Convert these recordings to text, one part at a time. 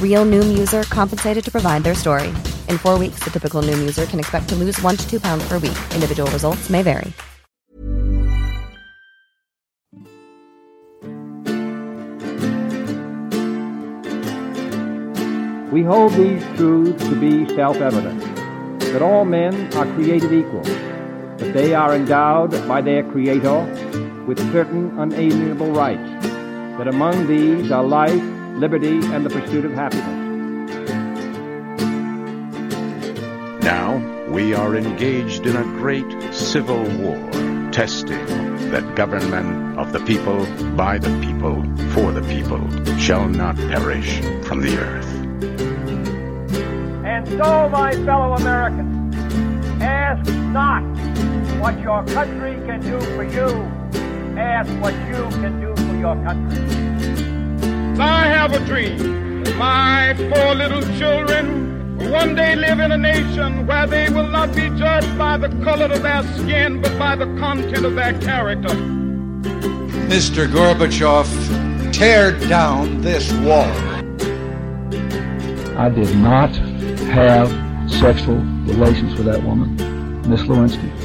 Real Noom user compensated to provide their story. In four weeks, the typical Noom user can expect to lose one to two pounds per week. Individual results may vary. We hold these truths to be self-evident, that all men are created equal, that they are endowed by their Creator with certain unalienable rights, that among these are life, liberty, and the pursuit of happiness. Now we are engaged in a great civil war, testing that government of the people, by the people, for the people, shall not perish from the earth. And so, my fellow Americans, ask not what your country can do for you, ask what you can do for your country. I have a dream. My four little children will one day live in a nation where they will not be judged by the color of their skin, but by the content of their character. Mr. Gorbachev, tear down this wall. I did not have sexual relations with that woman, Miss Lewinsky.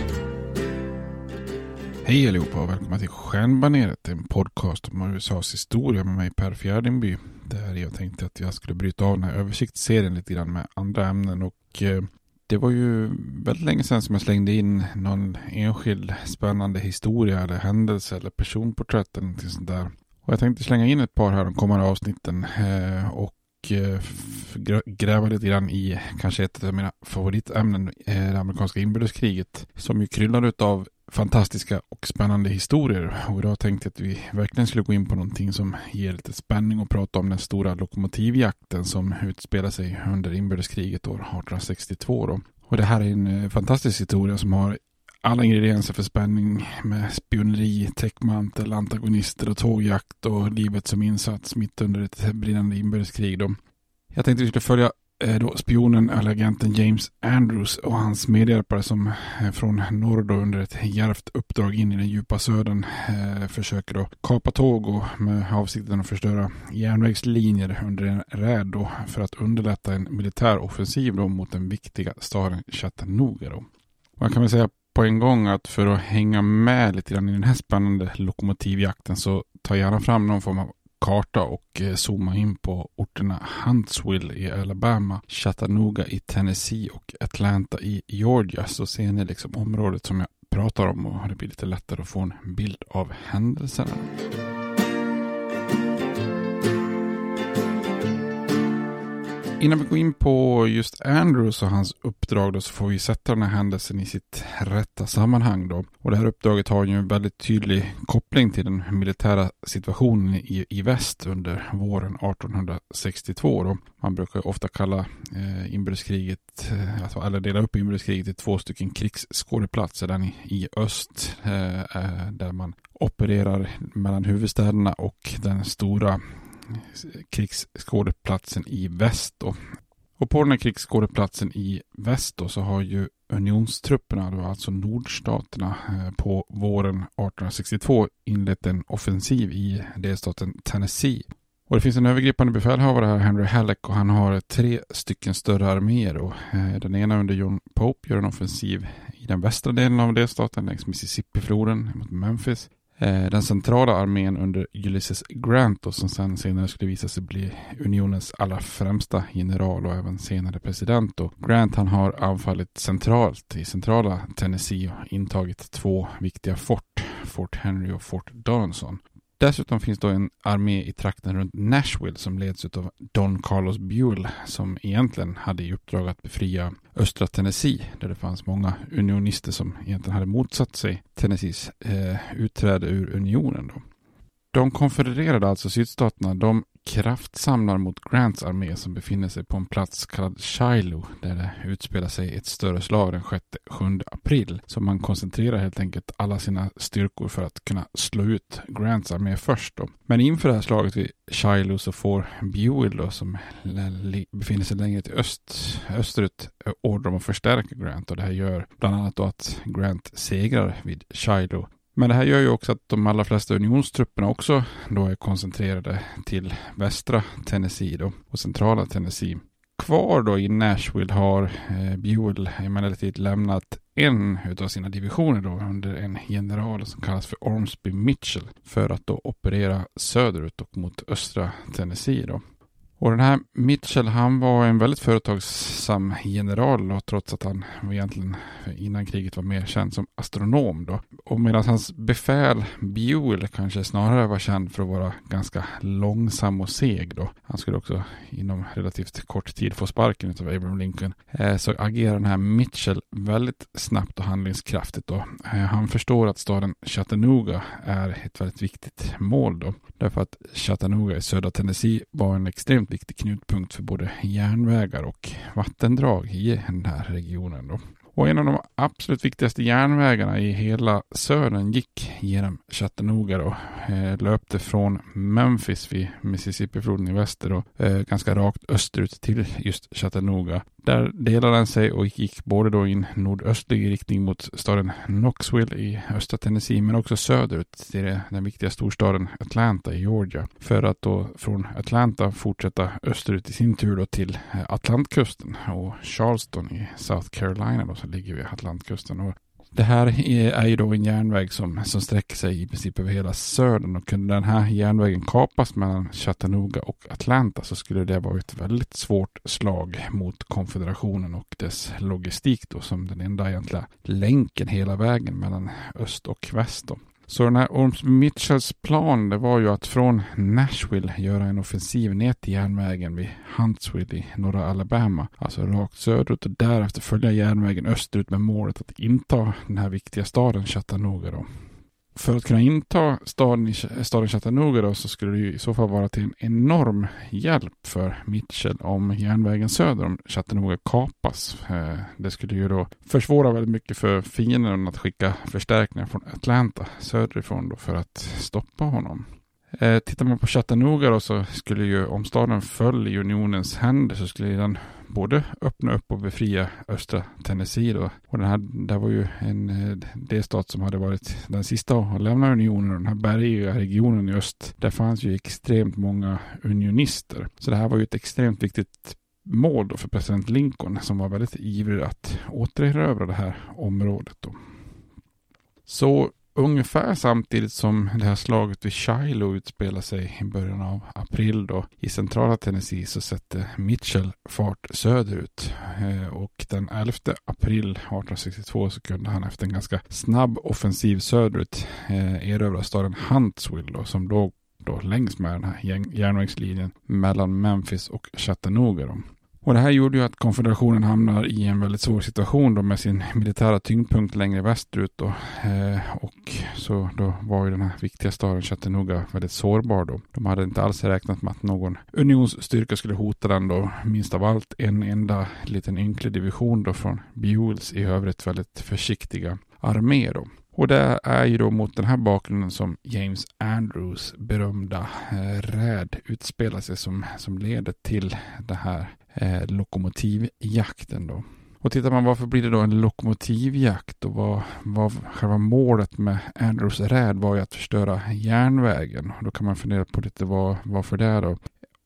Hej allihopa och välkomna till Stjärnbaneret, en podcast om USAs historia med mig Per Fjärdingby. Där jag tänkte att jag skulle bryta av den här översiktsserien lite grann med andra ämnen och eh, det var ju väldigt länge sedan som jag slängde in någon enskild spännande historia eller händelse eller personporträtt eller någonting sånt där. Och jag tänkte slänga in ett par här de kommande avsnitten eh, och eh, gräva lite grann i kanske ett av mina favoritämnen, eh, det amerikanska inbördeskriget, som ju kryllar av fantastiska och spännande historier. Och idag tänkte jag att vi verkligen skulle gå in på någonting som ger lite spänning och prata om den stora lokomotivjakten som utspelar sig under inbördeskriget år 1862. Då. Och det här är en eh, fantastisk historia som har alla ingredienser för spänning med spioneri, täckmantel, antagonister och tågjakt och livet som insats mitt under ett brinnande inbördeskrig. Då. Jag tänkte att vi skulle följa Eh, då spionen eller agenten James Andrews och hans medhjälpare som eh, från norr då under ett djärvt uppdrag in i den djupa södern eh, försöker då kapa tåg och med avsikten att förstöra järnvägslinjer under en räd då för att underlätta en militär offensiv då mot den viktiga staden Chattanooga då. Man kan väl säga på en gång att för att hänga med lite grann i den här spännande lokomotivjakten så ta gärna fram någon form av karta och eh, zooma in på orterna Huntsville i Alabama, Chattanooga i Tennessee och Atlanta i Georgia så ser ni liksom området som jag pratar om och det blir lite lättare att få en bild av händelserna. Innan vi går in på just Andrews och hans uppdrag då så får vi sätta den här händelsen i sitt rätta sammanhang då. Och det här uppdraget har ju en väldigt tydlig koppling till den militära situationen i, i väst under våren 1862 då. Man brukar ofta kalla eh, inbördeskriget, eh, alltså, eller dela upp inbördeskriget i två stycken krigsskådeplatser. Den i, i öst eh, eh där man opererar mellan huvudstäderna och den stora krigsskådeplatsen i väst. Då. Och på den här krigsskådeplatsen i väst då, så har ju unionstrupperna, då, alltså nordstaterna, eh, på våren 1862 inlett en offensiv i delstaten Tennessee. Och det finns en övergripande befälhavare här, Henry Halleck, och han har tre stycken större arméer. Och, eh, den ena under John Pope gör en offensiv i den västra delen av delstaten längs Mississippifloden mot Memphis. Eh, den centrala armén under Ulysses Grant och som sen senare skulle visa sig bli unionens allra främsta general och även senare president. Och Grant han har anfallit centralt i centrala Tennessee och intagit två viktiga fort, Fort Henry och Fort Donelson. Dessutom finns då en armé i trakten runt Nashville som leds av Don Carlos Buell som egentligen hade i uppdrag att befria östra Tennessee där det fanns många unionister som egentligen hade motsatt sig Tennessees eh, utträde ur unionen. Då. De konfedererade alltså sydstaterna, de kraftsamlar mot Grants armé som befinner sig på en plats kallad Shiloh där det utspelar sig ett större slag den 6-7 april. Så man koncentrerar helt enkelt alla sina styrkor för att kunna slå ut Grants armé först. Då. Men inför det här slaget vid Shiloh så får Buell då, som befinner sig längre till öst, österut eh, order om att förstärka Grant och det här gör bland annat då att Grant segrar vid Shiloh men det här gör ju också att de allra flesta unionstrupperna också då är koncentrerade till västra Tennessee då, och centrala Tennessee. Kvar då i Nashville har eh, Buell emellertid lämnat en av sina divisioner då under en general som kallas för Ormsby Mitchell för att då operera söderut och mot östra Tennessee då. Och den här Mitchell, han var en väldigt företagsam general och trots att han egentligen innan kriget var mer känd som astronom då. Och medan hans befäl Buell kanske snarare var känd för att vara ganska långsam och seg då. Han skulle också inom relativt kort tid få sparken av Abraham Lincoln. Eh, så agerar den här Mitchell väldigt snabbt och handlingskraftigt då. Eh, han förstår att staden Chattanooga är ett väldigt viktigt mål då. Därför att Chattanooga i södra Tennessee var en extremt viktig knutpunkt för både järnvägar och vattendrag i den här regionen. Då. Och en av de absolut viktigaste järnvägarna i hela södern gick genom Chattanooga och eh, löpte från Memphis vid Mississippifloden i väster och eh, ganska rakt österut till just Chattanooga. Där delade den sig och gick både då i en nordöstlig riktning mot staden Knoxville i östra Tennessee men också söderut till den viktiga storstaden Atlanta i Georgia. För att då från Atlanta fortsätta österut i sin tur då till eh, Atlantkusten och Charleston i South Carolina då som ligger vid Atlantkusten. Och det här är ju då en järnväg som, som sträcker sig i princip över hela södern och kunde den här järnvägen kapas mellan Chattanooga och Atlanta så skulle det vara ett väldigt svårt slag mot konfederationen och dess logistik då som den enda egentliga länken hela vägen mellan öst och väst. Då. Så den här Orms Mitchells plan det var ju att från Nashville göra en offensiv ner till järnvägen vid Huntsville i norra Alabama. Alltså rakt söderut och därefter följa järnvägen österut med målet att inta den här viktiga staden Chattanooga. Då för att kunna inta staden, staden Chattanooga då, så skulle det i så fall vara till en enorm hjälp för Mitchell om järnvägen söder om Chattanooga kapas. Eh, det skulle ju då försvåra väldigt mycket för fienden att skicka förstärkningar från Atlanta söderifrån då för att stoppa honom. Eh, tittar man på Chattanooga då så skulle ju om staden föll i unionens händer så skulle den både öppna upp och befria östra Tennessee då. Och den här, det var ju en eh, delstat som hade varit den sista att lämna unionen. Den här bergiga regionen i öst, där fanns ju extremt många unionister. Så det här var ju ett extremt viktigt mål då för president Lincoln som var väldigt ivrig att återerövra det här området. Då. Så ungefär samtidigt som det här slaget vid Shiloh utspelar sig i början av april då i centrala Tennessee så sätter Mitchell fart söderut eh, och den 11 april 1862 så kunde han efter en ganska snabb offensiv söderut eh, erövra staden Huntsville då, som låg då längs med den här järnvägslinjen mellan Memphis och Chattanooga. Då. Och det här gjorde ju att konfederationen hamnar i en väldigt svår situation då med sin militära tyngdpunkt längre västerut då. Eh, och så då var ju den här viktiga staden Chattanooga väldigt sårbar då. De hade inte alls räknat med att någon unionsstyrka skulle hota den då. Minst av allt en enda liten ynklig division då från Buells i övrigt väldigt försiktiga armé då. Och det är ju då mot den här bakgrunden som James Andrews berömda eh, räd utspelar sig som, som leder till det här eh, lokomotivjakten då. Och tittar man varför blir det då en lokomotivjakt och vad, vad själva målet med Andrews räd var ju att förstöra järnvägen. Och då kan man fundera på lite vad, varför det då.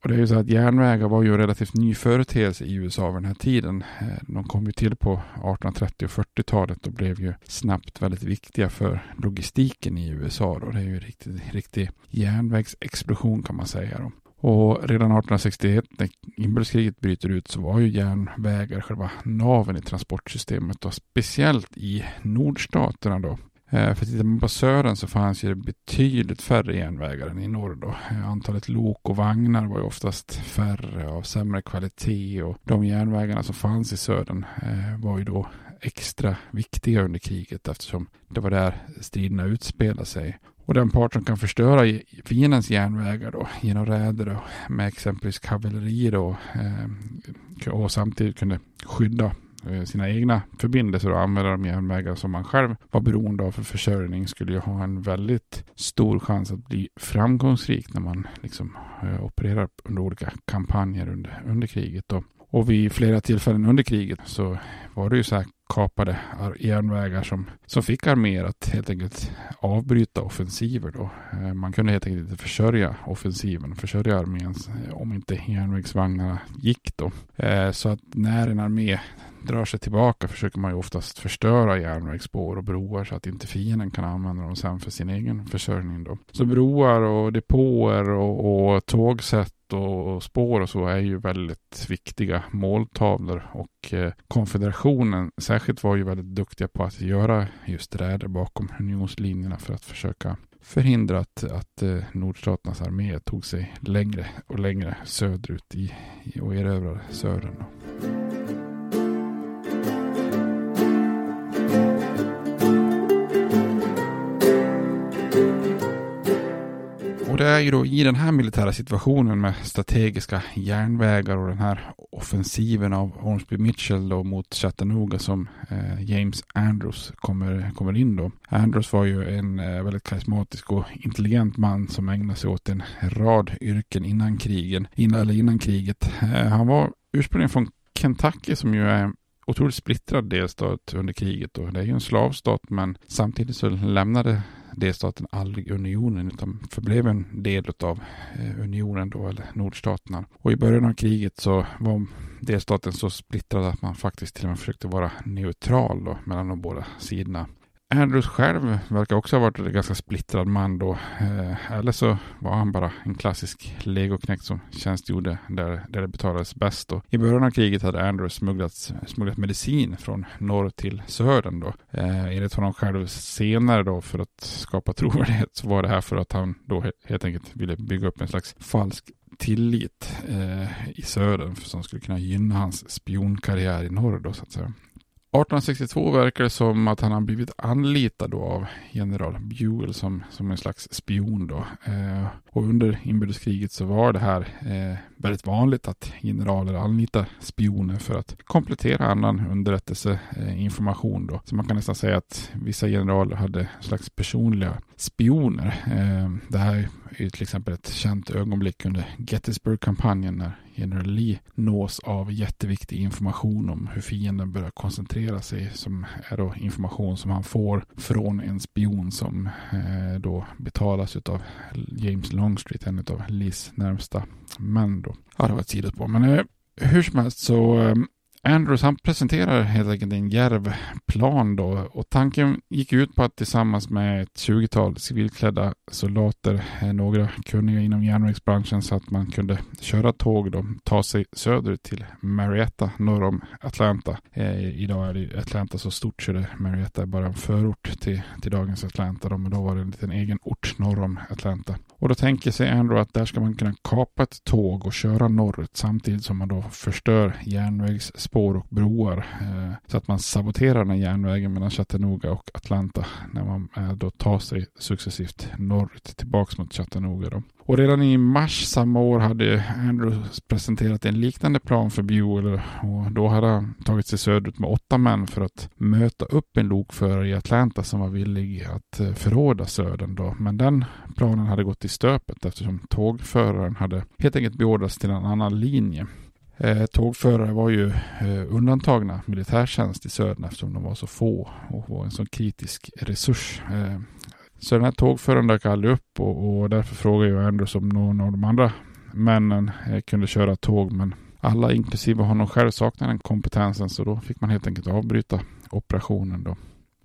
Och det är ju så att järnvägar var ju en relativt ny företeelse i USA vid den här tiden. Eh, de kom ju till på 1830 och 40-talet och blev ju snabbt väldigt viktiga för logistiken i USA. Då. Det är ju en riktig, riktig järnvägsexplosion kan man säga. Då. Och redan 1861 när inbördeskriget bryter ut så var ju järnvägar själva naven i transportsystemet och speciellt i nordstaterna då. Eh, för tittar man på södern så fanns det betydligt färre järnvägar än i norr. Då. Eh, antalet lok och vagnar var ju oftast färre av sämre kvalitet och de järnvägarna som fanns i södern eh, var ju då extra viktiga under kriget eftersom det var där striderna utspelade sig. Och den part som kan förstöra fiendens järnvägar då, genom räder med exempelvis kavalleri då, eh, och samtidigt kunde skydda eh, sina egna förbindelser och använda de järnvägar som man själv var beroende av för försörjning skulle ju ha en väldigt stor chans att bli framgångsrik när man liksom eh, opererar under olika kampanjer under, under kriget. Då. Och vid flera tillfällen under kriget så var det ju så här kapade järnvägar som, som fick arméer att helt enkelt avbryta offensiver. Då. Eh, man kunde helt enkelt inte försörja offensiven, försörja armén eh, om inte järnvägsvagnarna gick. Då. Eh, så att när en armé drar sig tillbaka försöker man ju oftast förstöra järnvägsspår och broar så att inte fienden kan använda dem sen för sin egen försörjning. Då. Så broar och depåer och, och tågsätt och spår och så är ju väldigt viktiga måltavlor och eh, konfederationen särskilt var ju väldigt duktiga på att göra just räder bakom unionslinjerna för att försöka förhindra att, att eh, nordstaternas armé tog sig längre och längre söderut i, och erövrade södern. Det är ju då i den här militära situationen med strategiska järnvägar och den här offensiven av Hornsby Mitchell då mot Chattanooga som eh, James Andrews kommer, kommer in då. Andrews var ju en eh, väldigt karismatisk och intelligent man som ägnade sig åt en rad yrken innan krigen, innan, eller innan kriget. Eh, han var ursprungligen från Kentucky som ju är otroligt splittrad delstat under kriget. Och det är ju en slavstat men samtidigt så lämnade delstaten aldrig unionen utan förblev en del av eh, unionen då, eller nordstaterna. Och i början av kriget så var delstaten så splittrad att man faktiskt till och med försökte vara neutral då, mellan de båda sidorna. Andrews själv verkar också ha varit en ganska splittrad man då. Eh, eller så var han bara en klassisk legoknäkt som tjänstgjorde där, där det betalades bäst. Då. I början av kriget hade Andrews smugglat, smugglat medicin från norr till södern. Då. Eh, enligt honom själv senare då för att skapa trovärdighet så var det här för att han då helt enkelt ville bygga upp en slags falsk tillit eh, i södern som skulle kunna gynna hans spionkarriär i norr då så att säga. 1862 verkar det som att han har blivit anlitad då av general Buell som, som en slags spion. Då. Eh, och under inbördeskriget så var det här eh, väldigt vanligt att generaler anlitar spioner för att komplettera annan underrättelseinformation. Eh, då. Så man kan nästan säga att vissa generaler hade slags personliga spioner. Eh, det här är till exempel ett känt ögonblick under Gettysburg-kampanjen när general Lee nås av jätteviktig information om hur fienden börjar koncentrera sig som är då information som han får från en spion som eh, då betalas av James Longstreet, en av Lees närmsta män då. Ja, det var ett sidospår. Men eh, hur som helst så eh, Andrews han presenterar helt enkelt en järv plan då och tanken gick ut på att tillsammans med ett 20-tal civilklädda soldater, eh, några kunniga inom järnvägsbranschen så att man kunde köra tåg då, ta sig söderut till Marietta norr om Atlanta. Eh, idag är det Atlanta så stort så det Marietta är bara en förort till, till dagens Atlanta då, men då var det en liten egen ort norr om Atlanta. Och då tänker sig Andrew att där ska man kunna kapa ett tåg och köra norrut samtidigt som man då förstör spår och broar. Eh, så att man saboterar den här järnvägen mellan Chattanooga och Atlanta när man eh, då tar sig successivt norrut tillbaks mot Chattanooga. Då. Och redan i mars samma år hade Andrews presenterat en liknande plan för Buell och då hade han tagit sig söderut med åtta män för att möta upp en lokförare i Atlanta som var villig att eh, förråda södern då. Men den planen hade gått i stöpet eftersom tågföraren hade helt enkelt beordrats till en annan linje. Eh, tågförare var ju eh, undantagna militärtjänst i södern eftersom de var så få och var en så kritisk resurs. Eh, så den här tågföraren dök aldrig upp och, och därför frågade jag Anders om någon av de andra männen eh, kunde köra tåg men alla inklusive honom själv saknade den kompetensen så då fick man helt enkelt avbryta operationen då.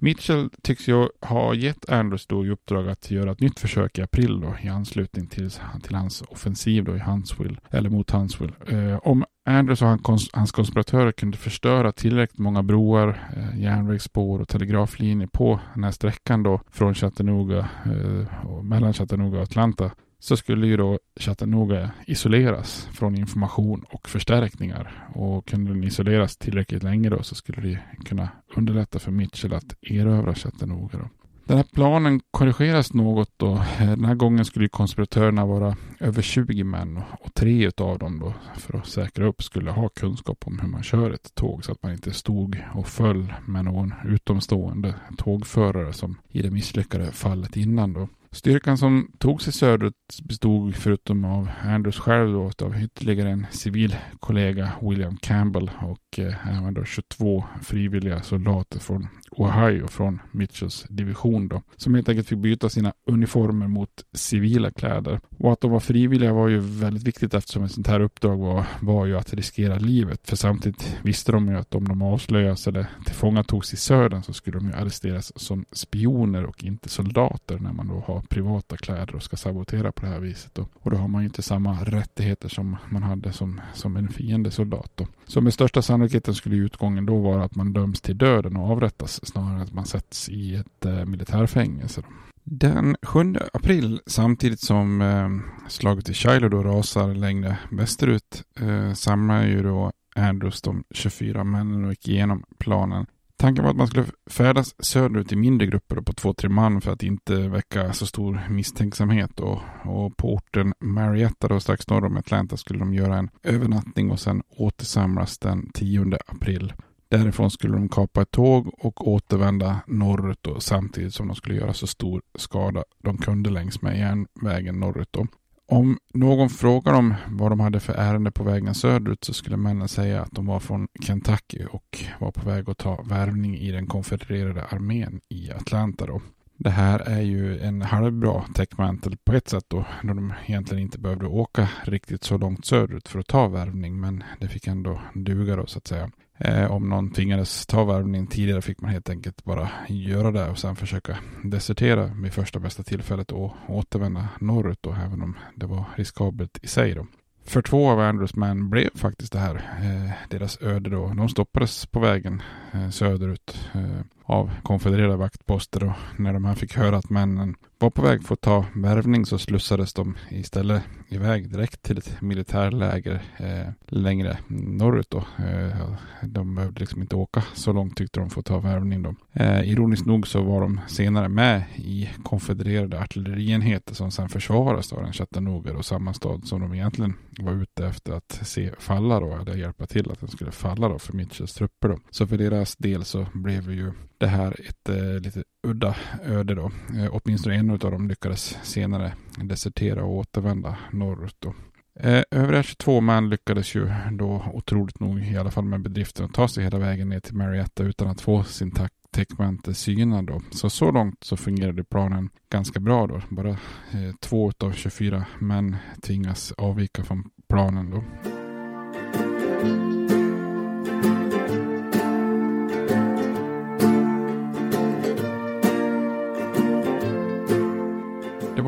Mitchell tycks ju ha gett Andrews då i uppdrag att göra ett nytt försök i april då, i anslutning till, till hans offensiv då i Huntsville, eller mot Huntsville. Eh, om Andrews och hans konspiratörer kunde förstöra tillräckligt många broar, eh, järnvägsspår och telegraflinjer på den här sträckan då från Chattanooga, eh, och mellan Chattanooga och Atlanta så skulle ju då Chattanooga isoleras från information och förstärkningar. Och kunde den isoleras tillräckligt länge då så skulle det kunna underlätta för Mitchell att erövra Chattanooga. Då. Den här planen korrigeras något då. Eh, den här gången skulle konspiratörerna vara över 20 män och tre av dem då för att säkra upp skulle ha kunskap om hur man kör ett tåg så att man inte stod och föll med någon utomstående tågförare som i det misslyckade fallet innan då. Styrkan som tog sig söderut bestod förutom av Andrews själv då, av ytterligare en civil kollega, William Campbell och eh, även då 22 frivilliga soldater från Ohio från Mitchells division då, som helt enkelt fick byta sina uniformer mot civila kläder. Och att de var frivilliga var ju väldigt viktigt eftersom ett sånt här uppdrag var, var ju att riskera livet. För samtidigt visste de ju att om de avslöjas eller tillfångatogs i södern så skulle de ju arresteras som spioner och inte soldater när man då har privata kläder och ska sabotera på det här viset. Då. Och då har man ju inte samma rättigheter som man hade som, som en fiendesoldat. Då. Så med största sannolikheten skulle utgången då vara att man döms till döden och avrättas snarare än att man sätts i ett eh, militärfängelse. Den 7 april, samtidigt som eh, slaget i Shiloh då rasar längre västerut, eh, samlar ju då Andrews de 24 männen och gick igenom planen Tanken var att man skulle färdas söderut i mindre grupper på två, tre man för att inte väcka så stor misstänksamhet. Och, och på orten Marietta då strax norr om Atlanta skulle de göra en övernattning och sen återsamlas den 10 april. Därifrån skulle de kapa ett tåg och återvända norrut då, samtidigt som de skulle göra så stor skada de kunde längs med järnvägen norrut. Då. Om någon frågar dem vad de hade för ärende på vägen söderut så skulle männen säga att de var från Kentucky och var på väg att ta värvning i den konfedererade armén i Atlanta. Då. Det här är ju en halvbra täckmantel på ett sätt då, då de egentligen inte behövde åka riktigt så långt söderut för att ta värvning, men det fick ändå duga då så att säga. Eh, om någon tvingades ta värvning tidigare fick man helt enkelt bara göra det och sen försöka desertera vid första bästa tillfället och återvända norrut då, även om det var riskabelt i sig. Då. För två av Andrews män blev faktiskt det här eh, deras öde då. De stoppades på vägen eh, söderut eh, av konfedererade vaktposter och när de här fick höra att männen var på väg för att ta värvning så slussades de istället iväg direkt till ett militärläger eh, längre norrut. Då. Eh, de behövde liksom inte åka så långt tyckte de för att ta värvning. Då. Eh, ironiskt nog så var de senare med i konfedererade artillerienheter som sedan försvarades av den Chattanooga och samma stad som de egentligen var ute efter att se falla då, eller hjälpa till att den skulle falla då för Mitchells trupper. Då. Så för deras del så blev det ju det här ett eh, lite udda öde då. Eh, åtminstone en av dem lyckades senare desertera och återvända norrut då. Eh, övriga 22 män lyckades ju då otroligt nog i alla fall med bedriften att ta sig hela vägen ner till Marietta utan att få sin täckmantel synad då. Så så långt så fungerade planen ganska bra då. Bara eh, två av 24 män tvingas avvika från planen då.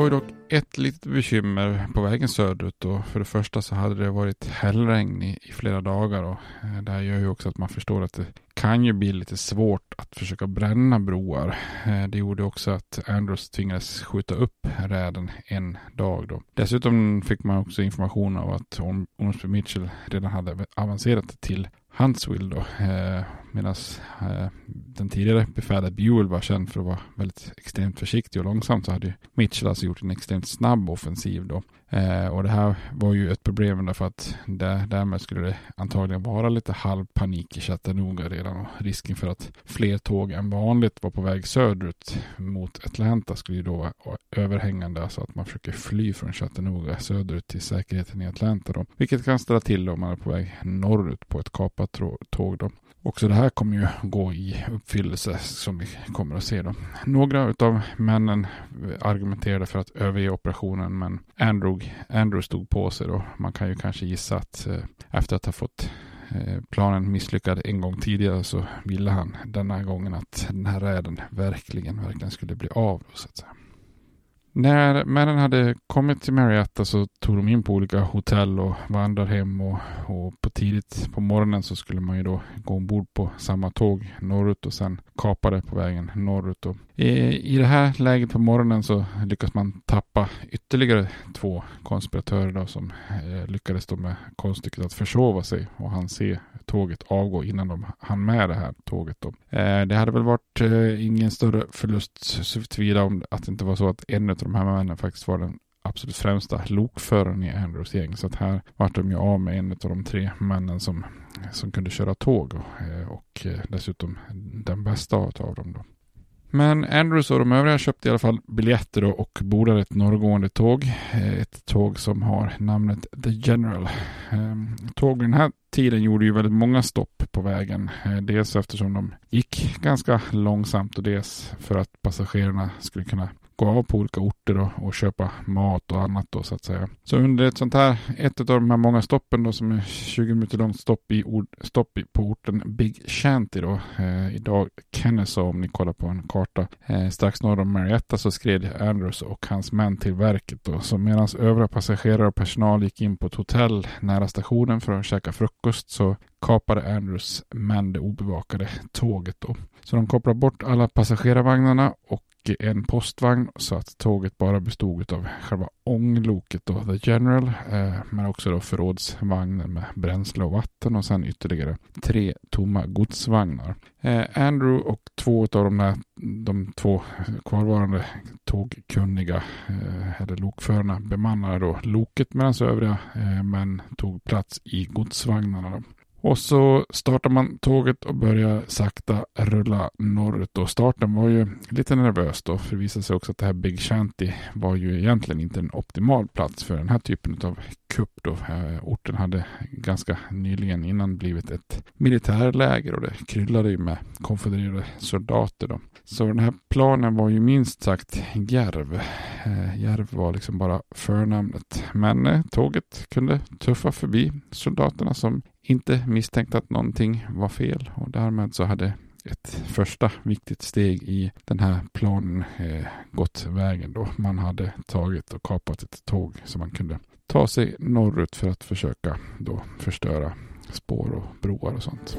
Var ju dock ett litet bekymmer på vägen söderut då. För det första så hade det varit hällregn i, i flera dagar och eh, det här gör ju också att man förstår att det kan ju bli lite svårt att försöka bränna broar. Eh, det gjorde också att Andrews tvingades skjuta upp räden en dag då. Dessutom fick man också information av att Ormsby Mitchell redan hade avancerat till Huntsville då. Eh, Medan eh, den tidigare befälet Buell var känd för att vara väldigt extremt försiktig och långsam så hade Mitchell alltså gjort en extremt snabb offensiv då. Eh, och det här var ju ett problem därför att där, därmed skulle det antagligen vara lite halvpanik i Chattanooga redan och risken för att fler tåg än vanligt var på väg söderut mot Atlanta skulle ju då vara överhängande, alltså att man försöker fly från Chattanooga söderut till säkerheten i Atlanta då, vilket kan ställa till om man är på väg norrut på ett kapat tåg då. Också det här här kommer ju gå i uppfyllelse som vi kommer att se då. Några av männen argumenterade för att överge operationen men Andrew, Andrew stod på sig då. Man kan ju kanske gissa att eh, efter att ha fått eh, planen misslyckad en gång tidigare så ville han denna gången att den här räden verkligen, verkligen skulle bli av. Så att säga. När männen hade kommit till Marietta så tog de in på olika hotell och vandrarhem och, och på tidigt på morgonen så skulle man ju då gå ombord på samma tåg norrut och sen kapade på vägen norrut. Och i, I det här läget på morgonen så lyckas man tappa ytterligare två konspiratörer då som eh, lyckades då med konststycket att försova sig och han se tåget avgå innan de hann med det här tåget. Då. Eh, det hade väl varit eh, ingen större förlust såvida om att det inte var så att en av de här männen faktiskt var den absolut främsta lokföraren i Andrews gäng. Så att här vart de ju av med en av de tre männen som, som kunde köra tåg och, eh, och eh, dessutom den bästa av dem. Då. Men Andrews och de övriga köpte i alla fall biljetter och bordade ett norrgående tåg. Eh, ett tåg som har namnet The General. Ehm, tåg vid den här tiden gjorde ju väldigt många stopp på vägen. Eh, dels eftersom de gick ganska långsamt och dels för att passagerarna skulle kunna gå av på olika orter och, och, köpa mat och annat då så att säga. Så under ett sånt här, ett av de här många stoppen då som är 20 minuter långt stopp, i ord, stopp i, på orten Big Shanty då. Eh, idag Kennesaw om ni kollar på en karta. Eh, strax norr om Marietta så skred Andrews och hans män till verket då. Så medan övriga passagerare och personal gick in på ett hotell nära stationen för att käka frukost så kapade Andrews män det obevakade tåget då. Så de kopplade bort alla passagerarvagnarna och en postvagn så att tåget bara bestod av själva ångloket då, The General, eh, men också då förrådsvagnar med bränsle och vatten och sen ytterligare tre tomma godsvagnar. Eh, Andrew och två av de, där, de två kvarvarande tågkunniga eh, eller lokförarna bemannade då loket medan övriga eh, män tog plats i godsvagnarna. Då. Och så startar man tåget och börjar sakta rulla norrut. Och starten var ju lite nervös då. För det visade sig också att det här Big Shanty var ju egentligen inte en optimal plats för den här typen av kupp då. Eh, orten hade ganska nyligen innan blivit ett militärläger och det kryllade ju med konfedererade soldater då. Så den här planen var ju minst sagt järv. Eh, järv var liksom bara förnamnet. Men eh, tåget kunde tuffa förbi soldaterna som inte misstänkte att någonting var fel och därmed så hade ett första viktigt steg i den här planen eh, gått vägen då. Man hade tagit och kapat ett tåg så man kunde ta sig norrut för att försöka då förstöra spår och broar och sånt.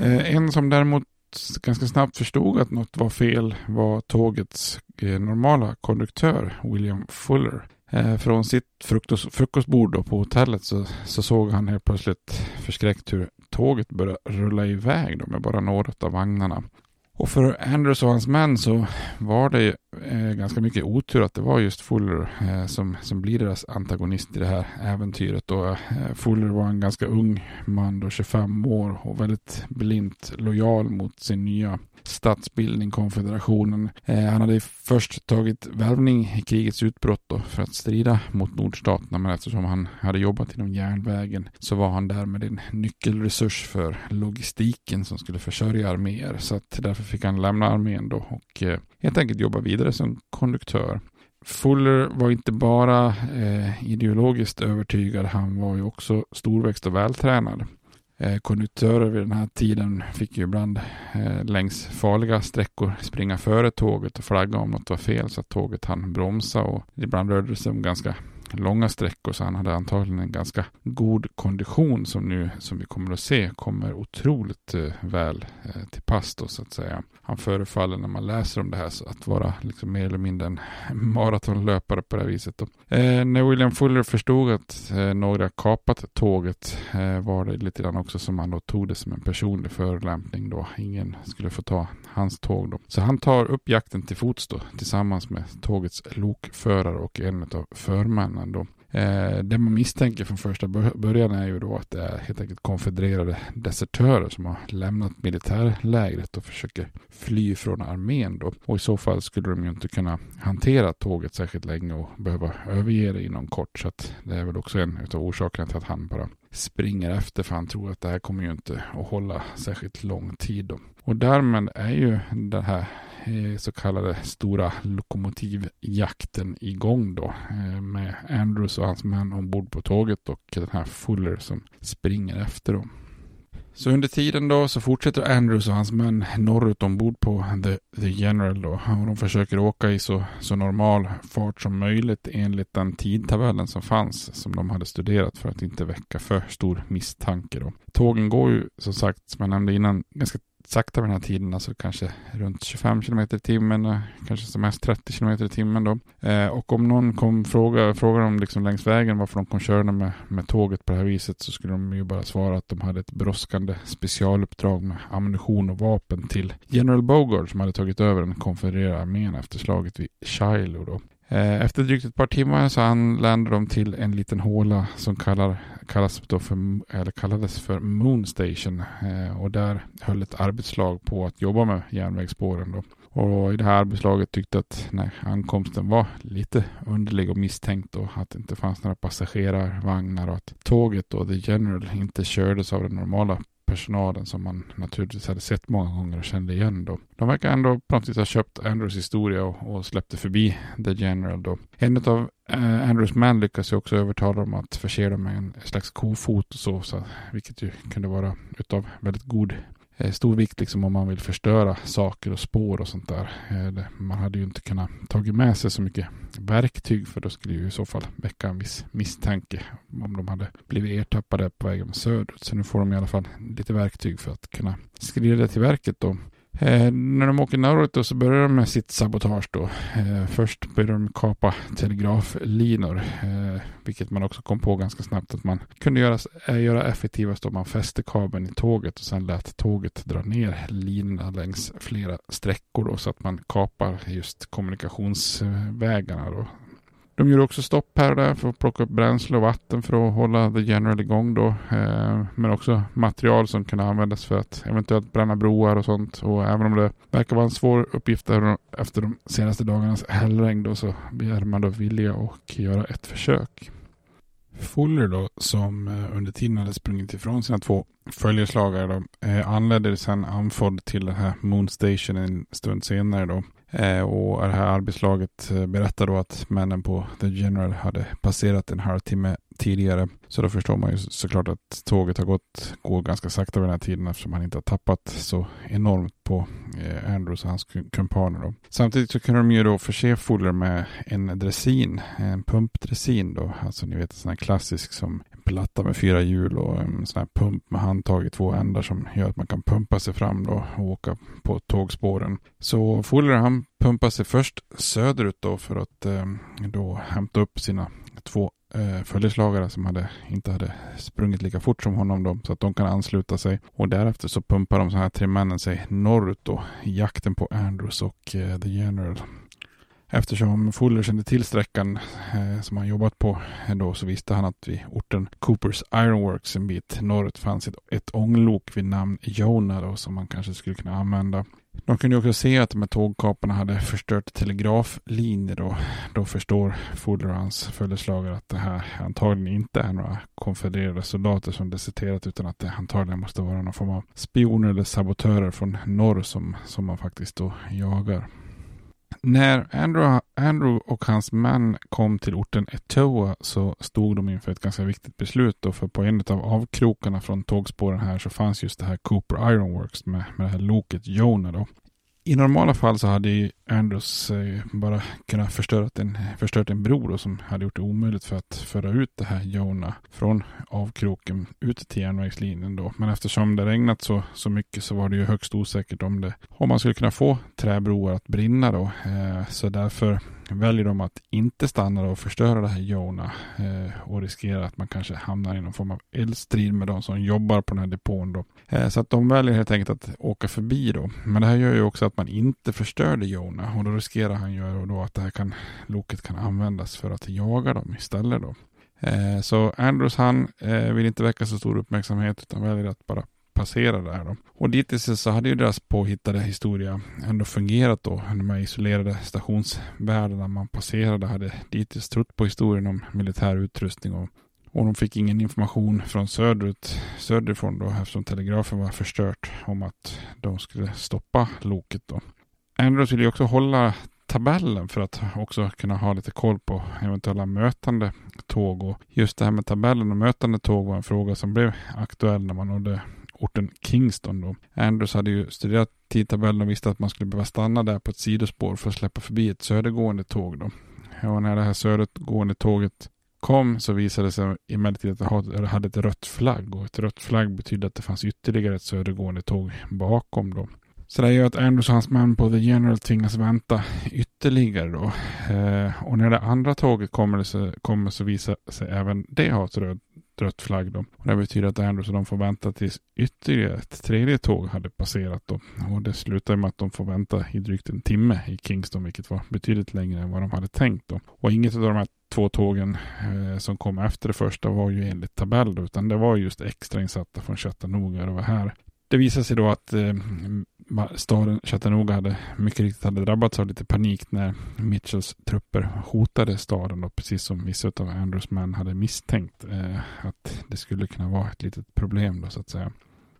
Eh, en som däremot ganska snabbt förstod att något var fel var tågets eh, normala konduktör William Fuller. Eh, Från sitt frukost, frukostbord då på hotellet så, så såg han helt plötsligt förskräckt hur tåget började rulla iväg då med bara några av vagnarna. Och för Andrews och hans män så var det eh, ganska mycket otur att det var just Fuller eh, som, som blir deras antagonist i det här äventyret. Och, eh, Fuller var en ganska ung man då, 25 år och väldigt blint lojal mot sin nya statsbildning, konfederationen. Eh, han hade först tagit värvning i krigets utbrott då, för att strida mot nordstaterna, men eftersom han hade jobbat inom järnvägen så var han därmed en nyckelresurs för logistiken som skulle försörja arméer. Så att därför fick han lämna armén då och eh, helt enkelt jobba vidare som konduktör. Fuller var inte bara eh, ideologiskt övertygad, han var ju också storväxt och vältränad. Eh, konduktörer vid den här tiden fick ju ibland eh, längs farliga sträckor springa före tåget och flagga om något var fel så att tåget hann bromsa och ibland rörde det sig om ganska långa sträckor så han hade antagligen en ganska god kondition som nu som vi kommer att se kommer otroligt eh, väl eh, till pass då så att säga. Han förefaller när man läser om det här så att vara liksom mer eller mindre en maratonlöpare på det här viset. Då. Eh, när William Fuller förstod att eh, några kapat tåget eh, var det lite grann också som han då tog det som en personlig förolämpning då. Ingen skulle få ta hans tåg då. Så han tar upp jakten till fots då tillsammans med tågets lokförare och en av förmännen då. Eh, det man misstänker från första början är ju då att det är helt enkelt konfedererade desertörer som har lämnat militärlägret och försöker fly från armén då. Och i så fall skulle de ju inte kunna hantera tåget särskilt länge och behöva överge det inom kort. Så att det är väl också en av orsakerna till att han bara springer efter för han tror att det här kommer ju inte att hålla särskilt lång tid då. Och därmed är ju det här Eh, så kallade stora lokomotivjakten igång då eh, med Andrews och hans män ombord på tåget och den här Fuller som springer efter dem. Så under tiden då så fortsätter Andrews och hans män norrut ombord på The, The General då. Och de försöker åka i så, så normal fart som möjligt enligt den tidtabellen som fanns som de hade studerat för att inte väcka för stor misstanke då. Tågen går ju som sagt som jag nämnde innan ganska sakta vid den här tiden, alltså kanske runt 25 km i timmen, eh, kanske som mest 30 km i timmen då. Eh, och om någon kom fråga, fråga dem liksom längs vägen varför de kom körande med, med tåget på det här viset så skulle de ju bara svara att de hade ett brådskande specialuppdrag med ammunition och vapen till General Bogard som hade tagit över den konfedererade armén efter slaget vid Shiloh då. Eh, efter drygt ett par timmar så anlände de till en liten håla som kallar, kallas då för, eller kallades för Moon Station. Eh, och där höll ett arbetslag på att jobba med järnvägsspåren. Då. Och i det här arbetslaget tyckte att nej, ankomsten var lite underlig och misstänkt och att det inte fanns några passagerarvagnar och att tåget då, The General, inte kördes av den normala personalen som man naturligtvis hade sett många gånger och kände igen då. De verkar ändå på något vis ha köpt Andrews historia och, och släppte förbi The General då. En av eh, Andrews män lyckas ju också övertala dem att förse dem med en slags kofot och så, så vilket ju kunde vara utav väldigt god Eh, stor vikt liksom om man vill förstöra saker och spår och sånt där. Eh, man hade ju inte kunnat tagit med sig så mycket verktyg för då skulle ju i så fall väcka en viss misstanke om de hade blivit ertappade på vägen söderut. Så nu får de i alla fall lite verktyg för att kunna skrida till verket då. Eh, när de åker norrut då så börjar de med sitt sabotage då. Eh, först börjar de kapa telegraflinor, eh, vilket man också kom på ganska snabbt att man kunde göra, eh, göra effektivast om man fäste kabeln i tåget och sen lät tåget dra ner linorna längs flera sträckor då så att man kapar just kommunikationsvägarna då. De gjorde också stopp här och där för att plocka upp bränsle och vatten för att hålla The General igång då. Eh, men också material som kunde användas för att eventuellt bränna broar och sånt. Och även om det verkar vara en svår uppgift efter de senaste dagarnas hällregn då så begär man då vilja och göra ett försök. Fuller då, som eh, under tiden hade sprungit ifrån sina två följeslagare då, anledde anlände sen andfådd till den här Moon Station en stund senare då. Eh, och det här arbetslaget eh, berättar då att männen på The General hade passerat en halvtimme tidigare. Så då förstår man ju såklart att tåget har gått, går ganska sakta vid den här tiden eftersom han inte har tappat så enormt på eh, Andrews och hans kumpaner. Då. Samtidigt så kunde de ju då förse Fuller med en dressin, en pumpdressin då. Alltså ni vet en sån här klassisk som platta med fyra hjul och en sån här pump med handtag i två ändar som gör att man kan pumpa sig fram då och åka på tågspåren. Så Fuller han pumpade sig först söderut då för att eh, då hämta upp sina två eh, följeslagare som hade, inte hade sprungit lika fort som honom då, så att de kan ansluta sig. Och därefter så pumpar de så här tre männen sig norrut då i jakten på Andrews och eh, The General. Eftersom Fuller kände till sträckan eh, som han jobbat på eh, då så visste han att vid orten Coopers Ironworks en bit norrut fanns ett, ett ånglok vid namn Jonah då, som man kanske skulle kunna använda. De kunde också se att de här tågkaparna hade förstört telegraflinjer och då förstår Fuller och hans följeslagare att det här antagligen inte är några konfedererade soldater som deserterat utan att det antagligen måste vara någon form av spioner eller sabotörer från norr som, som man faktiskt då jagar. När Andrew, Andrew och hans män kom till orten Etowa så stod de inför ett ganska viktigt beslut. Då, för på en av avkrokarna från tågspåren här så fanns just det här Cooper Ironworks med, med det här loket Jonah. Då. I normala fall så hade ju Andrews eh, bara kunnat förstört en, förstört en bro då, som hade gjort det omöjligt för att föra ut det här Jonah från avkroken ut till järnvägslinjen då. Men eftersom det regnat så, så mycket så var det ju högst osäkert om det om man skulle kunna få träbroar att brinna då. Eh, så därför väljer de att inte stanna och förstöra det här Jona eh, och riskera att man kanske hamnar i någon form av eldstrid med de som jobbar på den här depån. Då. Eh, så att de väljer helt enkelt att åka förbi då. Men det här gör ju också att man inte förstörde Jona och då riskerar han ju då att det här kan, loket kan användas för att jaga dem istället då. Eh, så Andrews han eh, vill inte väcka så stor uppmärksamhet utan väljer att bara passera där. Då. Och dittills så hade ju deras påhittade historia ändå fungerat då. De här isolerade stationsvärdarna man passerade hade dittills trott på historien om militär utrustning och och de fick ingen information från söderut, söderifrån då eftersom telegrafen var förstört om att de skulle stoppa loket då. Andrews ville ju också hålla tabellen för att också kunna ha lite koll på eventuella mötande tåg. Och just det här med tabellen och mötande tåg var en fråga som blev aktuell när man nådde orten Kingston. Då. Andrews hade ju studerat tidtabellen och visste att man skulle behöva stanna där på ett sidospår för att släppa förbi ett södergående tåg. Då. Och när det här södergående tåget kom så visade det sig emellertid att det hade ett rött flagg och ett rött flagg betydde att det fanns ytterligare ett södergående tåg bakom. Då. Så det gör att Andrews och hans män på The General tvingas vänta ytterligare då. Eh, och när det andra tåget kommer så, kommer så visar sig även det ha ett röd, rött flagg då. Och det betyder att Andrews och de får vänta tills ytterligare ett tredje tåg hade passerat då. Och det slutar med att de får vänta i drygt en timme i Kingston, vilket var betydligt längre än vad de hade tänkt då. Och inget av de här två tågen eh, som kom efter det första var ju enligt tabell då, utan det var just extrainsatta från Chattanooga. Det var här det visade sig då att eh, staden Chattanooga hade mycket riktigt hade drabbats av lite panik när Mitchells trupper hotade staden. Och precis som vissa av Andrews män hade misstänkt eh, att det skulle kunna vara ett litet problem. Då, så att säga.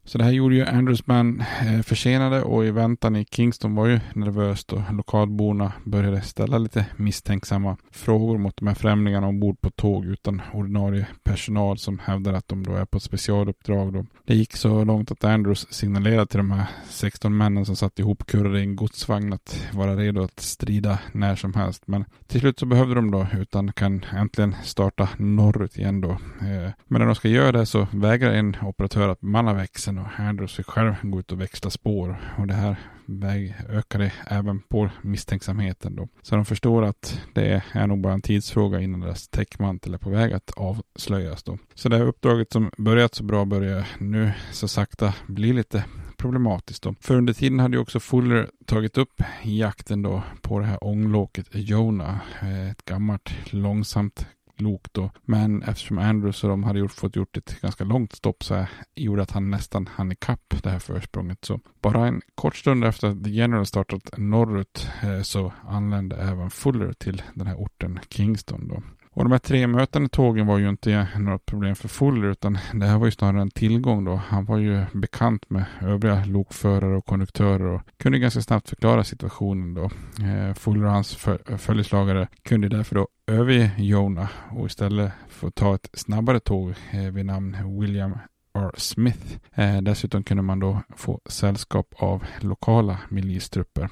Så det här gjorde ju Andrewsman man eh, försenade och i väntan i Kingston var ju nervöst och lokalborna började ställa lite misstänksamma frågor mot de här främlingarna ombord på tåg utan ordinarie personal som hävdar att de då är på ett specialuppdrag. Då. Det gick så långt att Andrews signalerade till de här 16 männen som satt ihop kurrade i en godsvagn att vara redo att strida när som helst. Men till slut så behövde de då utan kan äntligen starta norrut igen då. Eh, men när de ska göra det så vägrar en operatör att bemanna växeln och härdar sig själv gå ut och växla spår. Och det här väg ökade även på misstänksamheten då. Så de förstår att det är nog bara en tidsfråga innan deras täckmantel är på väg att avslöjas då. Så det här uppdraget som börjat så bra börjar nu så sakta bli lite problematiskt då. För under tiden hade ju också Fuller tagit upp jakten då på det här ånglåket Jona, eh, Ett gammalt långsamt lok då. Men eftersom Andrews och de hade gjort, fått gjort ett ganska långt stopp så gjorde att han nästan hann ikapp det här försprånget. Så bara en kort stund efter att The General startat norrut eh, så anlände även Fuller till den här orten Kingston då. Och de här tre mötande tågen var ju inte något problem för Fuller utan det här var ju snarare en tillgång då. Han var ju bekant med övriga lokförare och konduktörer och kunde ganska snabbt förklara situationen då. Eh, Fuller och hans följeslagare kunde därför då överge Jona och istället få ta ett snabbare tåg eh, vid namn William R. Smith. Eh, dessutom kunde man då få sällskap av lokala milistrupper.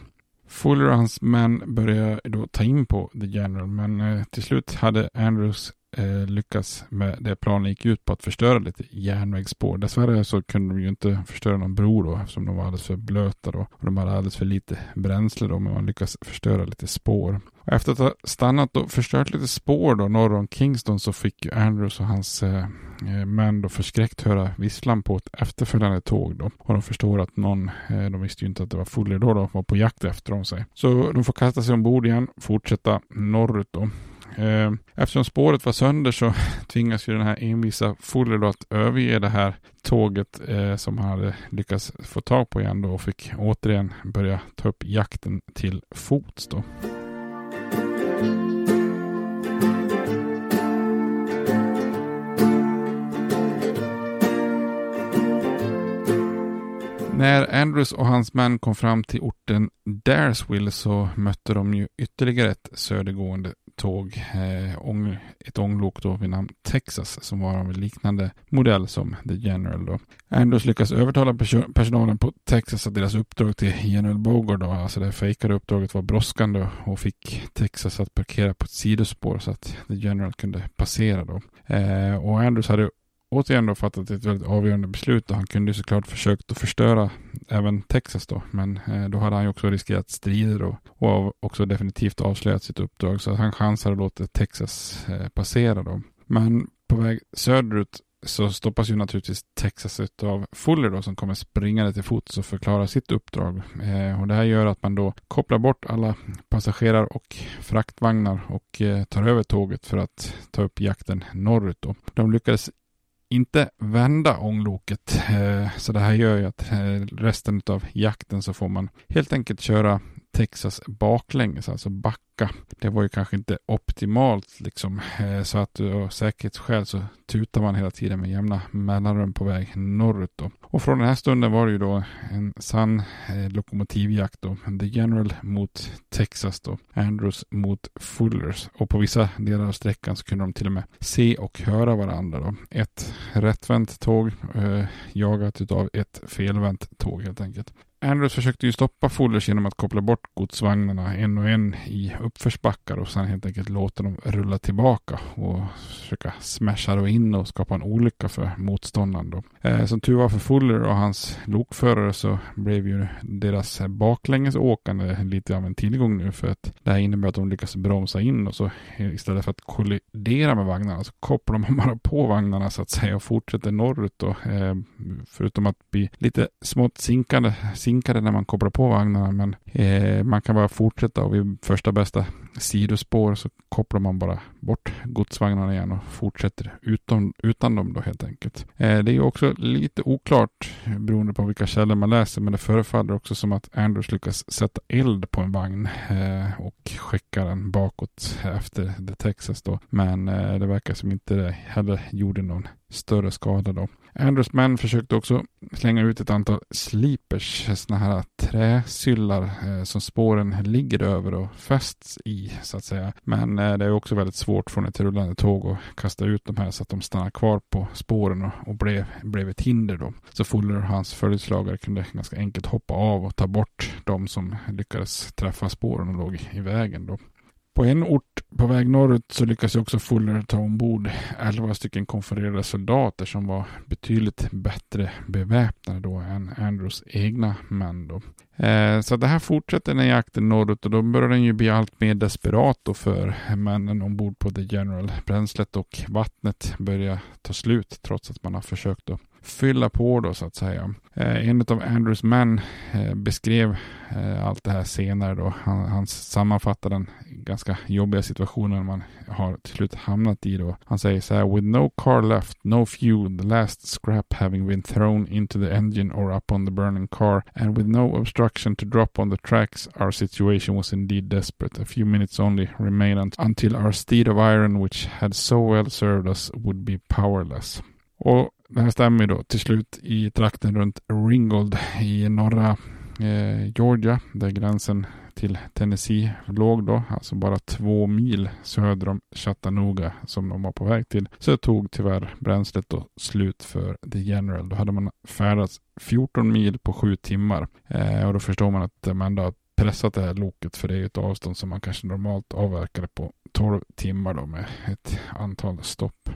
Fuller och hans män började då ta in på The General men eh, till slut hade Andrews eh, med det planen gick ut på att förstöra lite järnvägsspår. Dessvärre så kunde de ju inte förstöra någon bro då eftersom de var alldeles för blöta då. Och de hade alldeles för lite bränsle då men man lyckas förstöra lite spår. Och efter att ha stannat och förstört lite spår då norr om Kingston så fick ju Andrews och hans eh, eh män då förskräckt höra visslan på ett efterföljande tåg då. Och de förstår att någon, eh, de visste ju inte att det var Fuller då, då var på jakt efter dem sig. Så de får kasta sig ombord igen, fortsätta norrut då. Ehm, eftersom spåret var sönder så tvingas ju den här envisa Fuller då att överge det här tåget eh, som han hade lyckats få tag på igen då och fick återigen börja ta upp jakten till fots då. När Andrews och hans män kom fram till orten Daresville så mötte de ju ytterligare ett södergående tåg, eh, ång, ett ånglok då vid namn Texas som var av en liknande modell som The General då. Andrews lyckas övertala personalen på Texas att deras uppdrag till General Bogard då, alltså det fejkade uppdraget var brådskande och fick Texas att parkera på ett sidospår så att The General kunde passera då. Eh, och Andrews hade återigen då fattat ett väldigt avgörande beslut och han kunde såklart försökt att förstöra även Texas då. Men eh, då hade han ju också riskerat strider och, och också definitivt avslöjat sitt uppdrag. Så han chansade att låta Texas eh, passera då. Men på väg söderut så stoppas ju naturligtvis Texas av Fuller då som kommer springande till fots och förklara sitt uppdrag. Eh, och det här gör att man då kopplar bort alla passagerar och fraktvagnar och eh, tar över tåget för att ta upp jakten norrut då. De lyckades inte vända ångloket. Eh, så det här gör ju att eh, resten av jakten så får man helt enkelt köra Texas baklänges, alltså backa. Det var ju kanske inte optimalt liksom. Eh, så att av säkerhetsskäl så tutar man hela tiden med jämna mellanrum på väg norrut då. Och från den här stunden var det ju då en sann eh, lokomotivjakt då. The General mot Texas då. Andrews mot Fullers. Och på vissa delar av sträckan så kunde de till och med se och höra varandra då. Ett rättvänt tåg eh, jagat av ett felvänt tåg helt enkelt. Andrews försökte ju stoppa Fullers genom att koppla bort godsvagnarna en och en i uppförsbackar och sen helt enkelt låta dem rulla tillbaka och försöka smasha då in och skapa en olycka för motståndaren. Då. Eh, som tur var för Fuller och hans lokförare så blev ju deras baklängesåkande lite av en tillgång nu för att det här innebär att de lyckas bromsa in och så istället för att kollidera med vagnarna så kopplar de bara på vagnarna så att säga och fortsätter norrut då. Eh, förutom att bli lite smått sinkande sinkade när man kopplar på vagnarna men eh, man kan bara fortsätta och vid första bästa sidospår så kopplar man bara bort godsvagnarna igen och fortsätter utan, utan dem då helt enkelt. Eh, det är ju också lite oklart beroende på vilka källor man läser men det förefaller också som att Andrews lyckas sätta eld på en vagn eh, och skicka den bakåt efter The Texas då. Men eh, det verkar som inte det heller gjorde någon större skada då. Andrews män försökte också slänga ut ett antal sleepers, sådana här träsyllar eh, som spåren ligger över och fästs i så att säga. Men eh, det är också väldigt svårt från ett rullande tåg att kasta ut de här så att de stannar kvar på spåren och, och blev, blev ett hinder då. Så Fuller och hans följeslagare kunde ganska enkelt hoppa av och ta bort de som lyckades träffa spåren och låg i vägen då. På en ort på väg norrut så lyckas också Fuller ta ombord 11 stycken konfererade soldater som var betydligt bättre beväpnade då än Andrews egna män. Då. Eh, så det här fortsätter den jakten norrut och då börjar den ju bli allt mer desperat då för männen ombord på The General. Bränslet och vattnet börjar ta slut trots att man har försökt att fylla på då så att säga. Eh, en av Andrews män eh, beskrev eh, allt det här senare då. Han, han sammanfattar den ganska jobbiga situationen man har till slut hamnat i då. Han säger så här. With no car left, no fuel, the last scrap having been thrown into the engine or up on the burning car and with no obstruction to drop on the tracks our situation was indeed desperate. A few minutes only remained until our steed of iron which had so well served us would be powerless. Och det här stämmer då till slut i trakten runt Ringgold i norra eh, Georgia där gränsen till Tennessee låg då, alltså bara två mil söder om Chattanooga som de var på väg till. Så tog tyvärr bränslet då slut för The General. Då hade man färdats 14 mil på sju timmar eh, och då förstår man att man ändå har pressat det här loket för det är ett avstånd som man kanske normalt avverkade på 12 timmar då med ett antal stopp.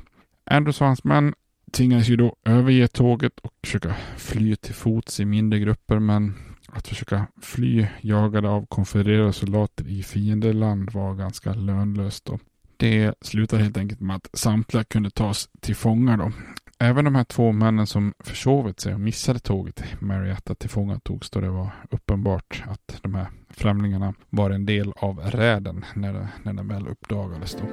Andrews och hans män tvingades ju då överge tåget och försöka fly till fots i mindre grupper men att försöka fly jagade av konfedererade soldater i fiendeland var ganska lönlöst. Då. Det slutade helt enkelt med att samtliga kunde tas till fånga. Då. Även de här två männen som försovit sig och missade tåget till fånga tillfångatogs då det var uppenbart att de här främlingarna var en del av räden när, det, när den väl uppdagades. Då.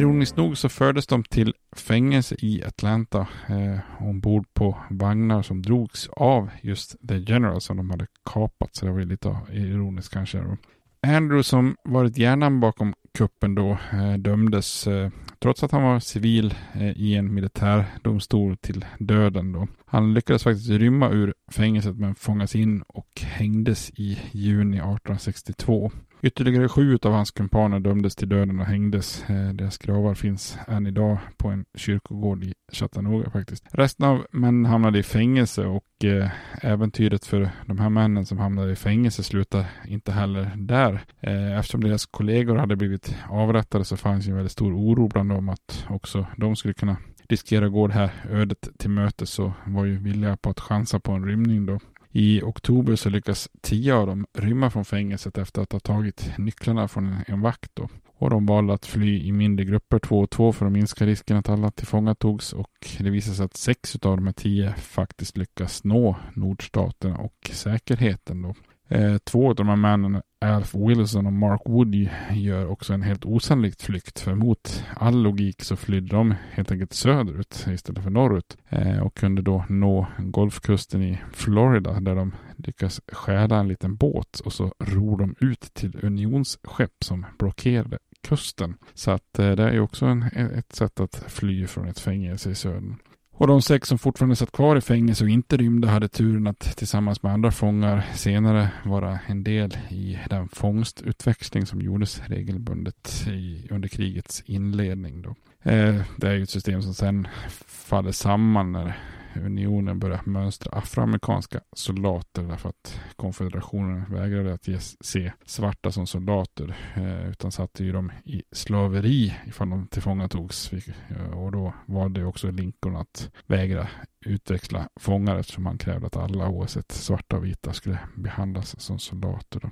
Ironiskt nog så fördes de till fängelse i Atlanta eh, ombord på vagnar som drogs av just The General som de hade kapat. Så det var ju lite ironiskt kanske. Andrew som varit hjärnan bakom kuppen då eh, dömdes eh, trots att han var civil eh, i en militärdomstol till döden då. Han lyckades faktiskt rymma ur fängelset men fångas in och hängdes i juni 1862. Ytterligare sju av hans kumpaner dömdes till döden och hängdes. Eh, deras gravar finns än idag på en kyrkogård i Chattanooga faktiskt. Resten av männen hamnade i fängelse och eh, äventyret för de här männen som hamnade i fängelse slutar inte heller där. Eh, eftersom deras kollegor hade blivit avrättade så fanns en väldigt stor oro bland dem att också de skulle kunna riskera att gå det här ödet till mötes så var ju villiga på att chansa på en rymning då. I oktober så lyckas tio av dem rymma från fängelset efter att ha tagit nycklarna från en, vakt. Då. Och de valde att fly i mindre grupper, två och två, för att minska risken att alla tillfångatogs. Och det visade sig att sex av de här tio faktiskt lyckas nå nordstaterna och säkerheten. Då. Eh, två av de här männen, Alf Wilson och Mark Woody, gör också en helt osannolikt flykt. För mot all logik så flydde de helt enkelt söderut istället för norrut. Eh, och kunde då nå Golfkusten i Florida där de lyckas stjäla en liten båt och så ror de ut till unionsskepp som blockerade kusten. Så att eh, det är också en, ett sätt att fly från ett fängelse i södern. Och de sex som fortfarande satt kvar i fängelse och inte rymde hade turen att tillsammans med andra fångar senare vara en del i den fångstutväxling som gjordes regelbundet i, under krigets inledning. Då. Eh, det är ju ett system som sen faller samman när unionen började mönstra afroamerikanska soldater därför att konfederationen vägrade att ge, se svarta som soldater eh, utan satte ju dem i slaveri ifall de tillfångatogs. Eh, och då valde också Lincoln att vägra utväxla fångar eftersom han krävde att alla oavsett svarta och vita skulle behandlas som soldater.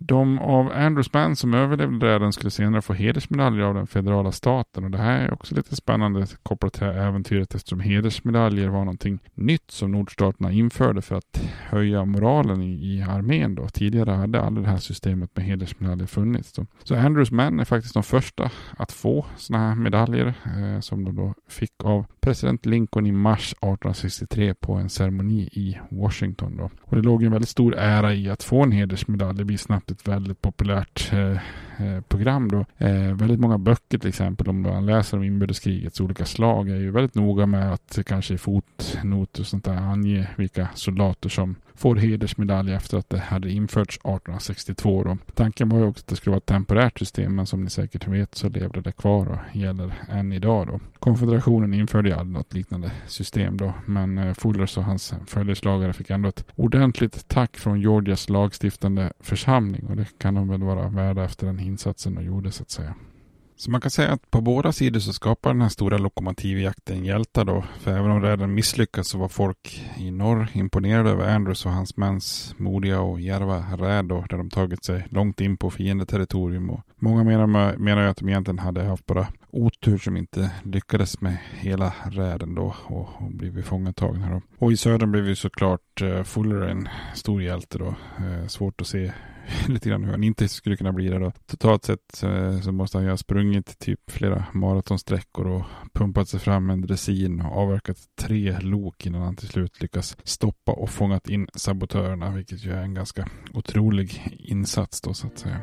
De av Andrews band som överlevde räden skulle senare få hedersmedaljer av den federala staten och det här är också lite spännande kopplat till äventyret eftersom hedersmedaljer var någonting nytt som nordstaterna införde för att höja moralen i, i armén då. Tidigare hade aldrig det här systemet med hedersmedaljer funnits. Då. Så Andrews män är faktiskt de första att få sådana här medaljer eh, som de då fick av president Lincoln i mars 1863 på en ceremoni i Washington. Då. Och det låg en väldigt stor ära i att få en hedersmedalj. Det blir snabbt ett väldigt populärt eh, Eh, program då. Eh, väldigt många böcker till exempel om man läser om inbördeskrigets olika slag är ju väldigt noga med att kanske i fotnot och sånt där ange vilka soldater som får hedersmedalj efter att det hade införts 1862. Då. Tanken var ju också att det skulle vara ett temporärt system men som ni säkert vet så levde det kvar och gäller än idag. Då. Konfederationen införde ju aldrig något liknande system då men eh, Fullers och hans följeslagare fick ändå ett ordentligt tack från Georgias lagstiftande församling och det kan de väl vara värda efter en insatsen de gjorde så att säga. Så man kan säga att på båda sidor så skapar den här stora lokomotivjakten hjältar då. För även om räden misslyckas så var folk i norr imponerade över Andrews och hans mäns modiga och järva räd då, där de tagit sig långt in på fiendeterritorium. Och många menar, menar ju att de egentligen hade haft bara otur som inte lyckades med hela räden då och, och blivit fångatagna då. Och i södern blev ju såklart eh, uh, Fuller en stor hjälte då. Uh, svårt att se lite grann hur han inte skulle kunna bli det då. Totalt sett uh, så måste han ju ha sprungit typ flera maratonsträckor och pumpat sig fram en dressin och avverkat tre lok innan han till slut lyckas stoppa och fångat in sabotörerna, vilket ju är en ganska otrolig insats då så att säga.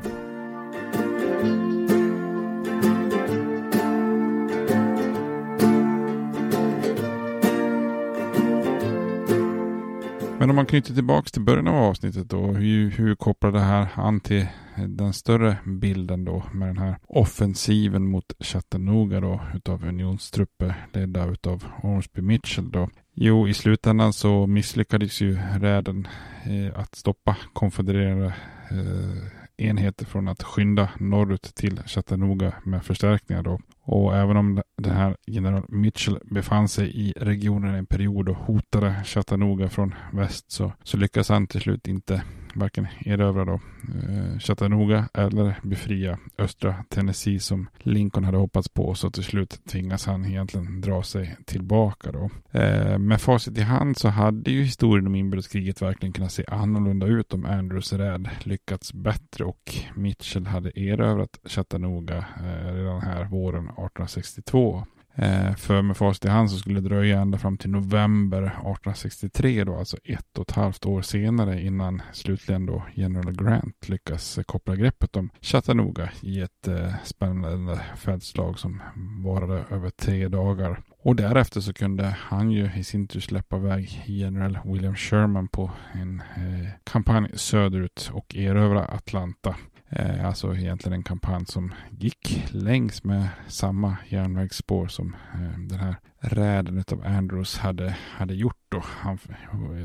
Men om man knyter tillbaka till början av avsnittet då, hur, hur kopplar det här an till den större bilden då med den här offensiven mot Chattanooga då utav unionstrupper ledda utav Ormsby Mitchell då. Jo, i slutändan så misslyckades ju räden eh, att stoppa konfedererade eh, enheter från att skynda norrut till Chattanooga med förstärkningar då. Och även om den här general Mitchell befann sig i regionen en period och hotade Chattanooga från väst så, så lyckades han till slut inte varken erövra då eh, Chattanooga eller befria östra Tennessee som Lincoln hade hoppats på. Så till slut tvingas han egentligen dra sig tillbaka då. Eh, med facit i hand så hade ju historien om inbördeskriget verkligen kunnat se annorlunda ut om Andrews räd lyckats bättre och Mitchell hade erövrat Chattanooga eh, redan här våren 1862. Eh, för med facit i hand så skulle det dröja ända fram till november 1863 då, alltså ett och ett halvt år senare innan slutligen då general Grant lyckas koppla greppet om Chattanooga i ett eh, spännande fältslag som varade över tre dagar. Och därefter så kunde han ju i sin tur släppa iväg general William Sherman på en eh, kampanj söderut och erövra Atlanta. Eh, alltså egentligen en kampanj som gick längs med samma järnvägsspår som eh, den här räden av Andrews hade, hade gjort. Då. Han,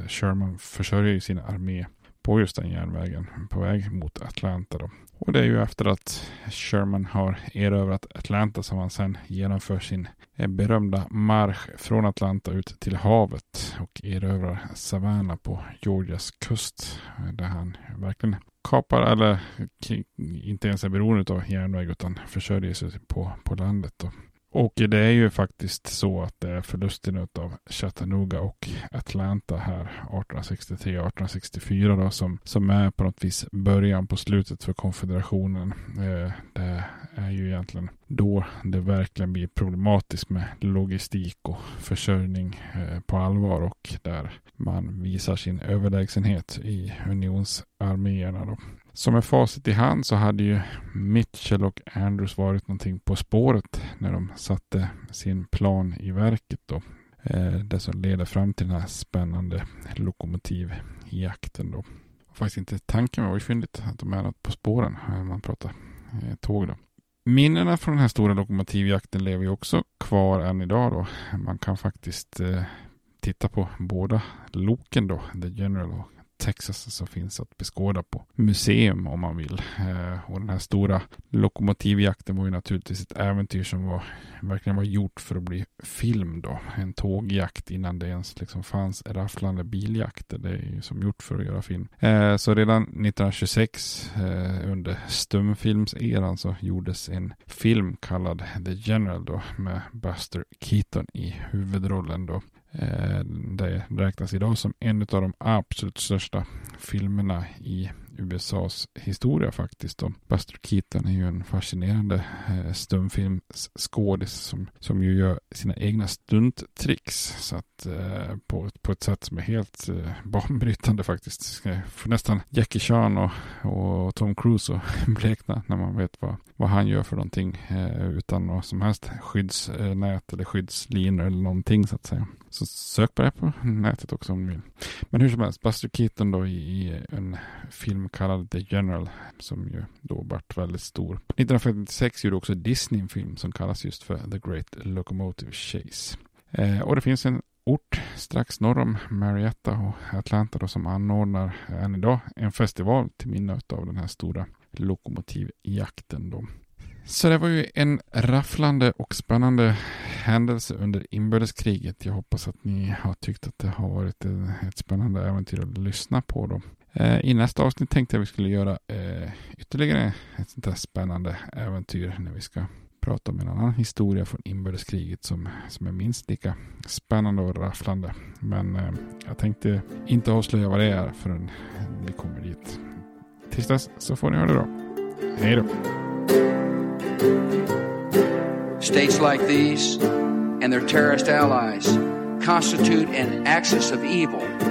Sherman försörjer ju sin armé på just den järnvägen på väg mot Atlanta. Då. Och det är ju efter att Sherman har erövrat Atlanta som han sen genomför sin eh, berömda marsch från Atlanta ut till havet och erövrar Savannah på Georgias kust. Eh, där han verkligen kapar eller inte ens är beroende av järnväg utan försörjer sig på, på landet. Då. Och det är ju faktiskt så att det är förlusten av Chattanooga och Atlanta här 1863-1864 då som, som är på något vis början på slutet för konfederationen. Eh, det är ju egentligen då det verkligen blir problematiskt med logistik och försörjning eh, på allvar och där man visar sin överlägsenhet i unionsarméerna. Då. Som en facit i hand så hade ju Mitchell och Andrews varit någonting på spåret när de satte sin plan i verket. Då. Eh, det som leder fram till den här spännande lokomotivjakten. Då. faktiskt inte tanken var ju fyndigt att de är något på spåren när man pratar eh, tåg. Då. Minnena från den här stora lokomotivjakten lever ju också kvar än idag. Då. Man kan faktiskt eh, titta på båda loken då, The General och Texas som finns att beskåda på museum om man vill. Eh, och den här stora lokomotivjakten var ju naturligtvis ett äventyr som var, verkligen var gjort för att bli film då. En tågjakt innan det ens liksom fanns rafflande biljakter. Det är ju som gjort för att göra film. Eh, så redan 1926 eh, under stumfilmseran så gjordes en film kallad The General då med Buster Keaton i huvudrollen då. Eh, det räknas idag som en av de absolut största filmerna i USAs historia faktiskt. Och Buster Keaton är ju en fascinerande eh, stumfilmsskådis som, som ju gör sina egna stunttricks. Så att eh, på, på ett sätt som är helt eh, banbrytande faktiskt. För nästan Jackie Chan och, och Tom Cruise att blekna när man vet vad, vad han gör för någonting eh, utan något som helst skyddsnät eller skyddslinor eller någonting så att säga. Så sök på det på nätet också om du vill. Men hur som helst, Buster Keaton då i, i en film kallad The General som ju då vart väldigt stor. 1956 gjorde också Disney en film som kallas just för The Great Locomotive Chase. Eh, och det finns en ort strax norr om Marietta och Atlanta då, som anordnar än idag en festival till minne av den här stora lokomotivjakten. Då. Så det var ju en rafflande och spännande händelse under inbördeskriget. Jag hoppas att ni har tyckt att det har varit ett spännande äventyr att lyssna på. Då. Eh, I nästa avsnitt tänkte jag att vi skulle göra eh, ytterligare ett sånt här spännande äventyr när vi ska prata om en annan historia från inbördeskriget som, som är minst lika spännande och rafflande. Men eh, jag tänkte inte avslöja vad det är förrän vi kommer dit. Tills dess så får ni ha det bra. Hej då! States like these and their terrorist allies constitute an axis of evil.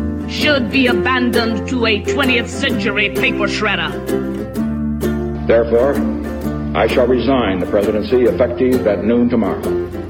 should be abandoned to a 20th century paper shredder. Therefore, I shall resign the presidency effective at noon tomorrow.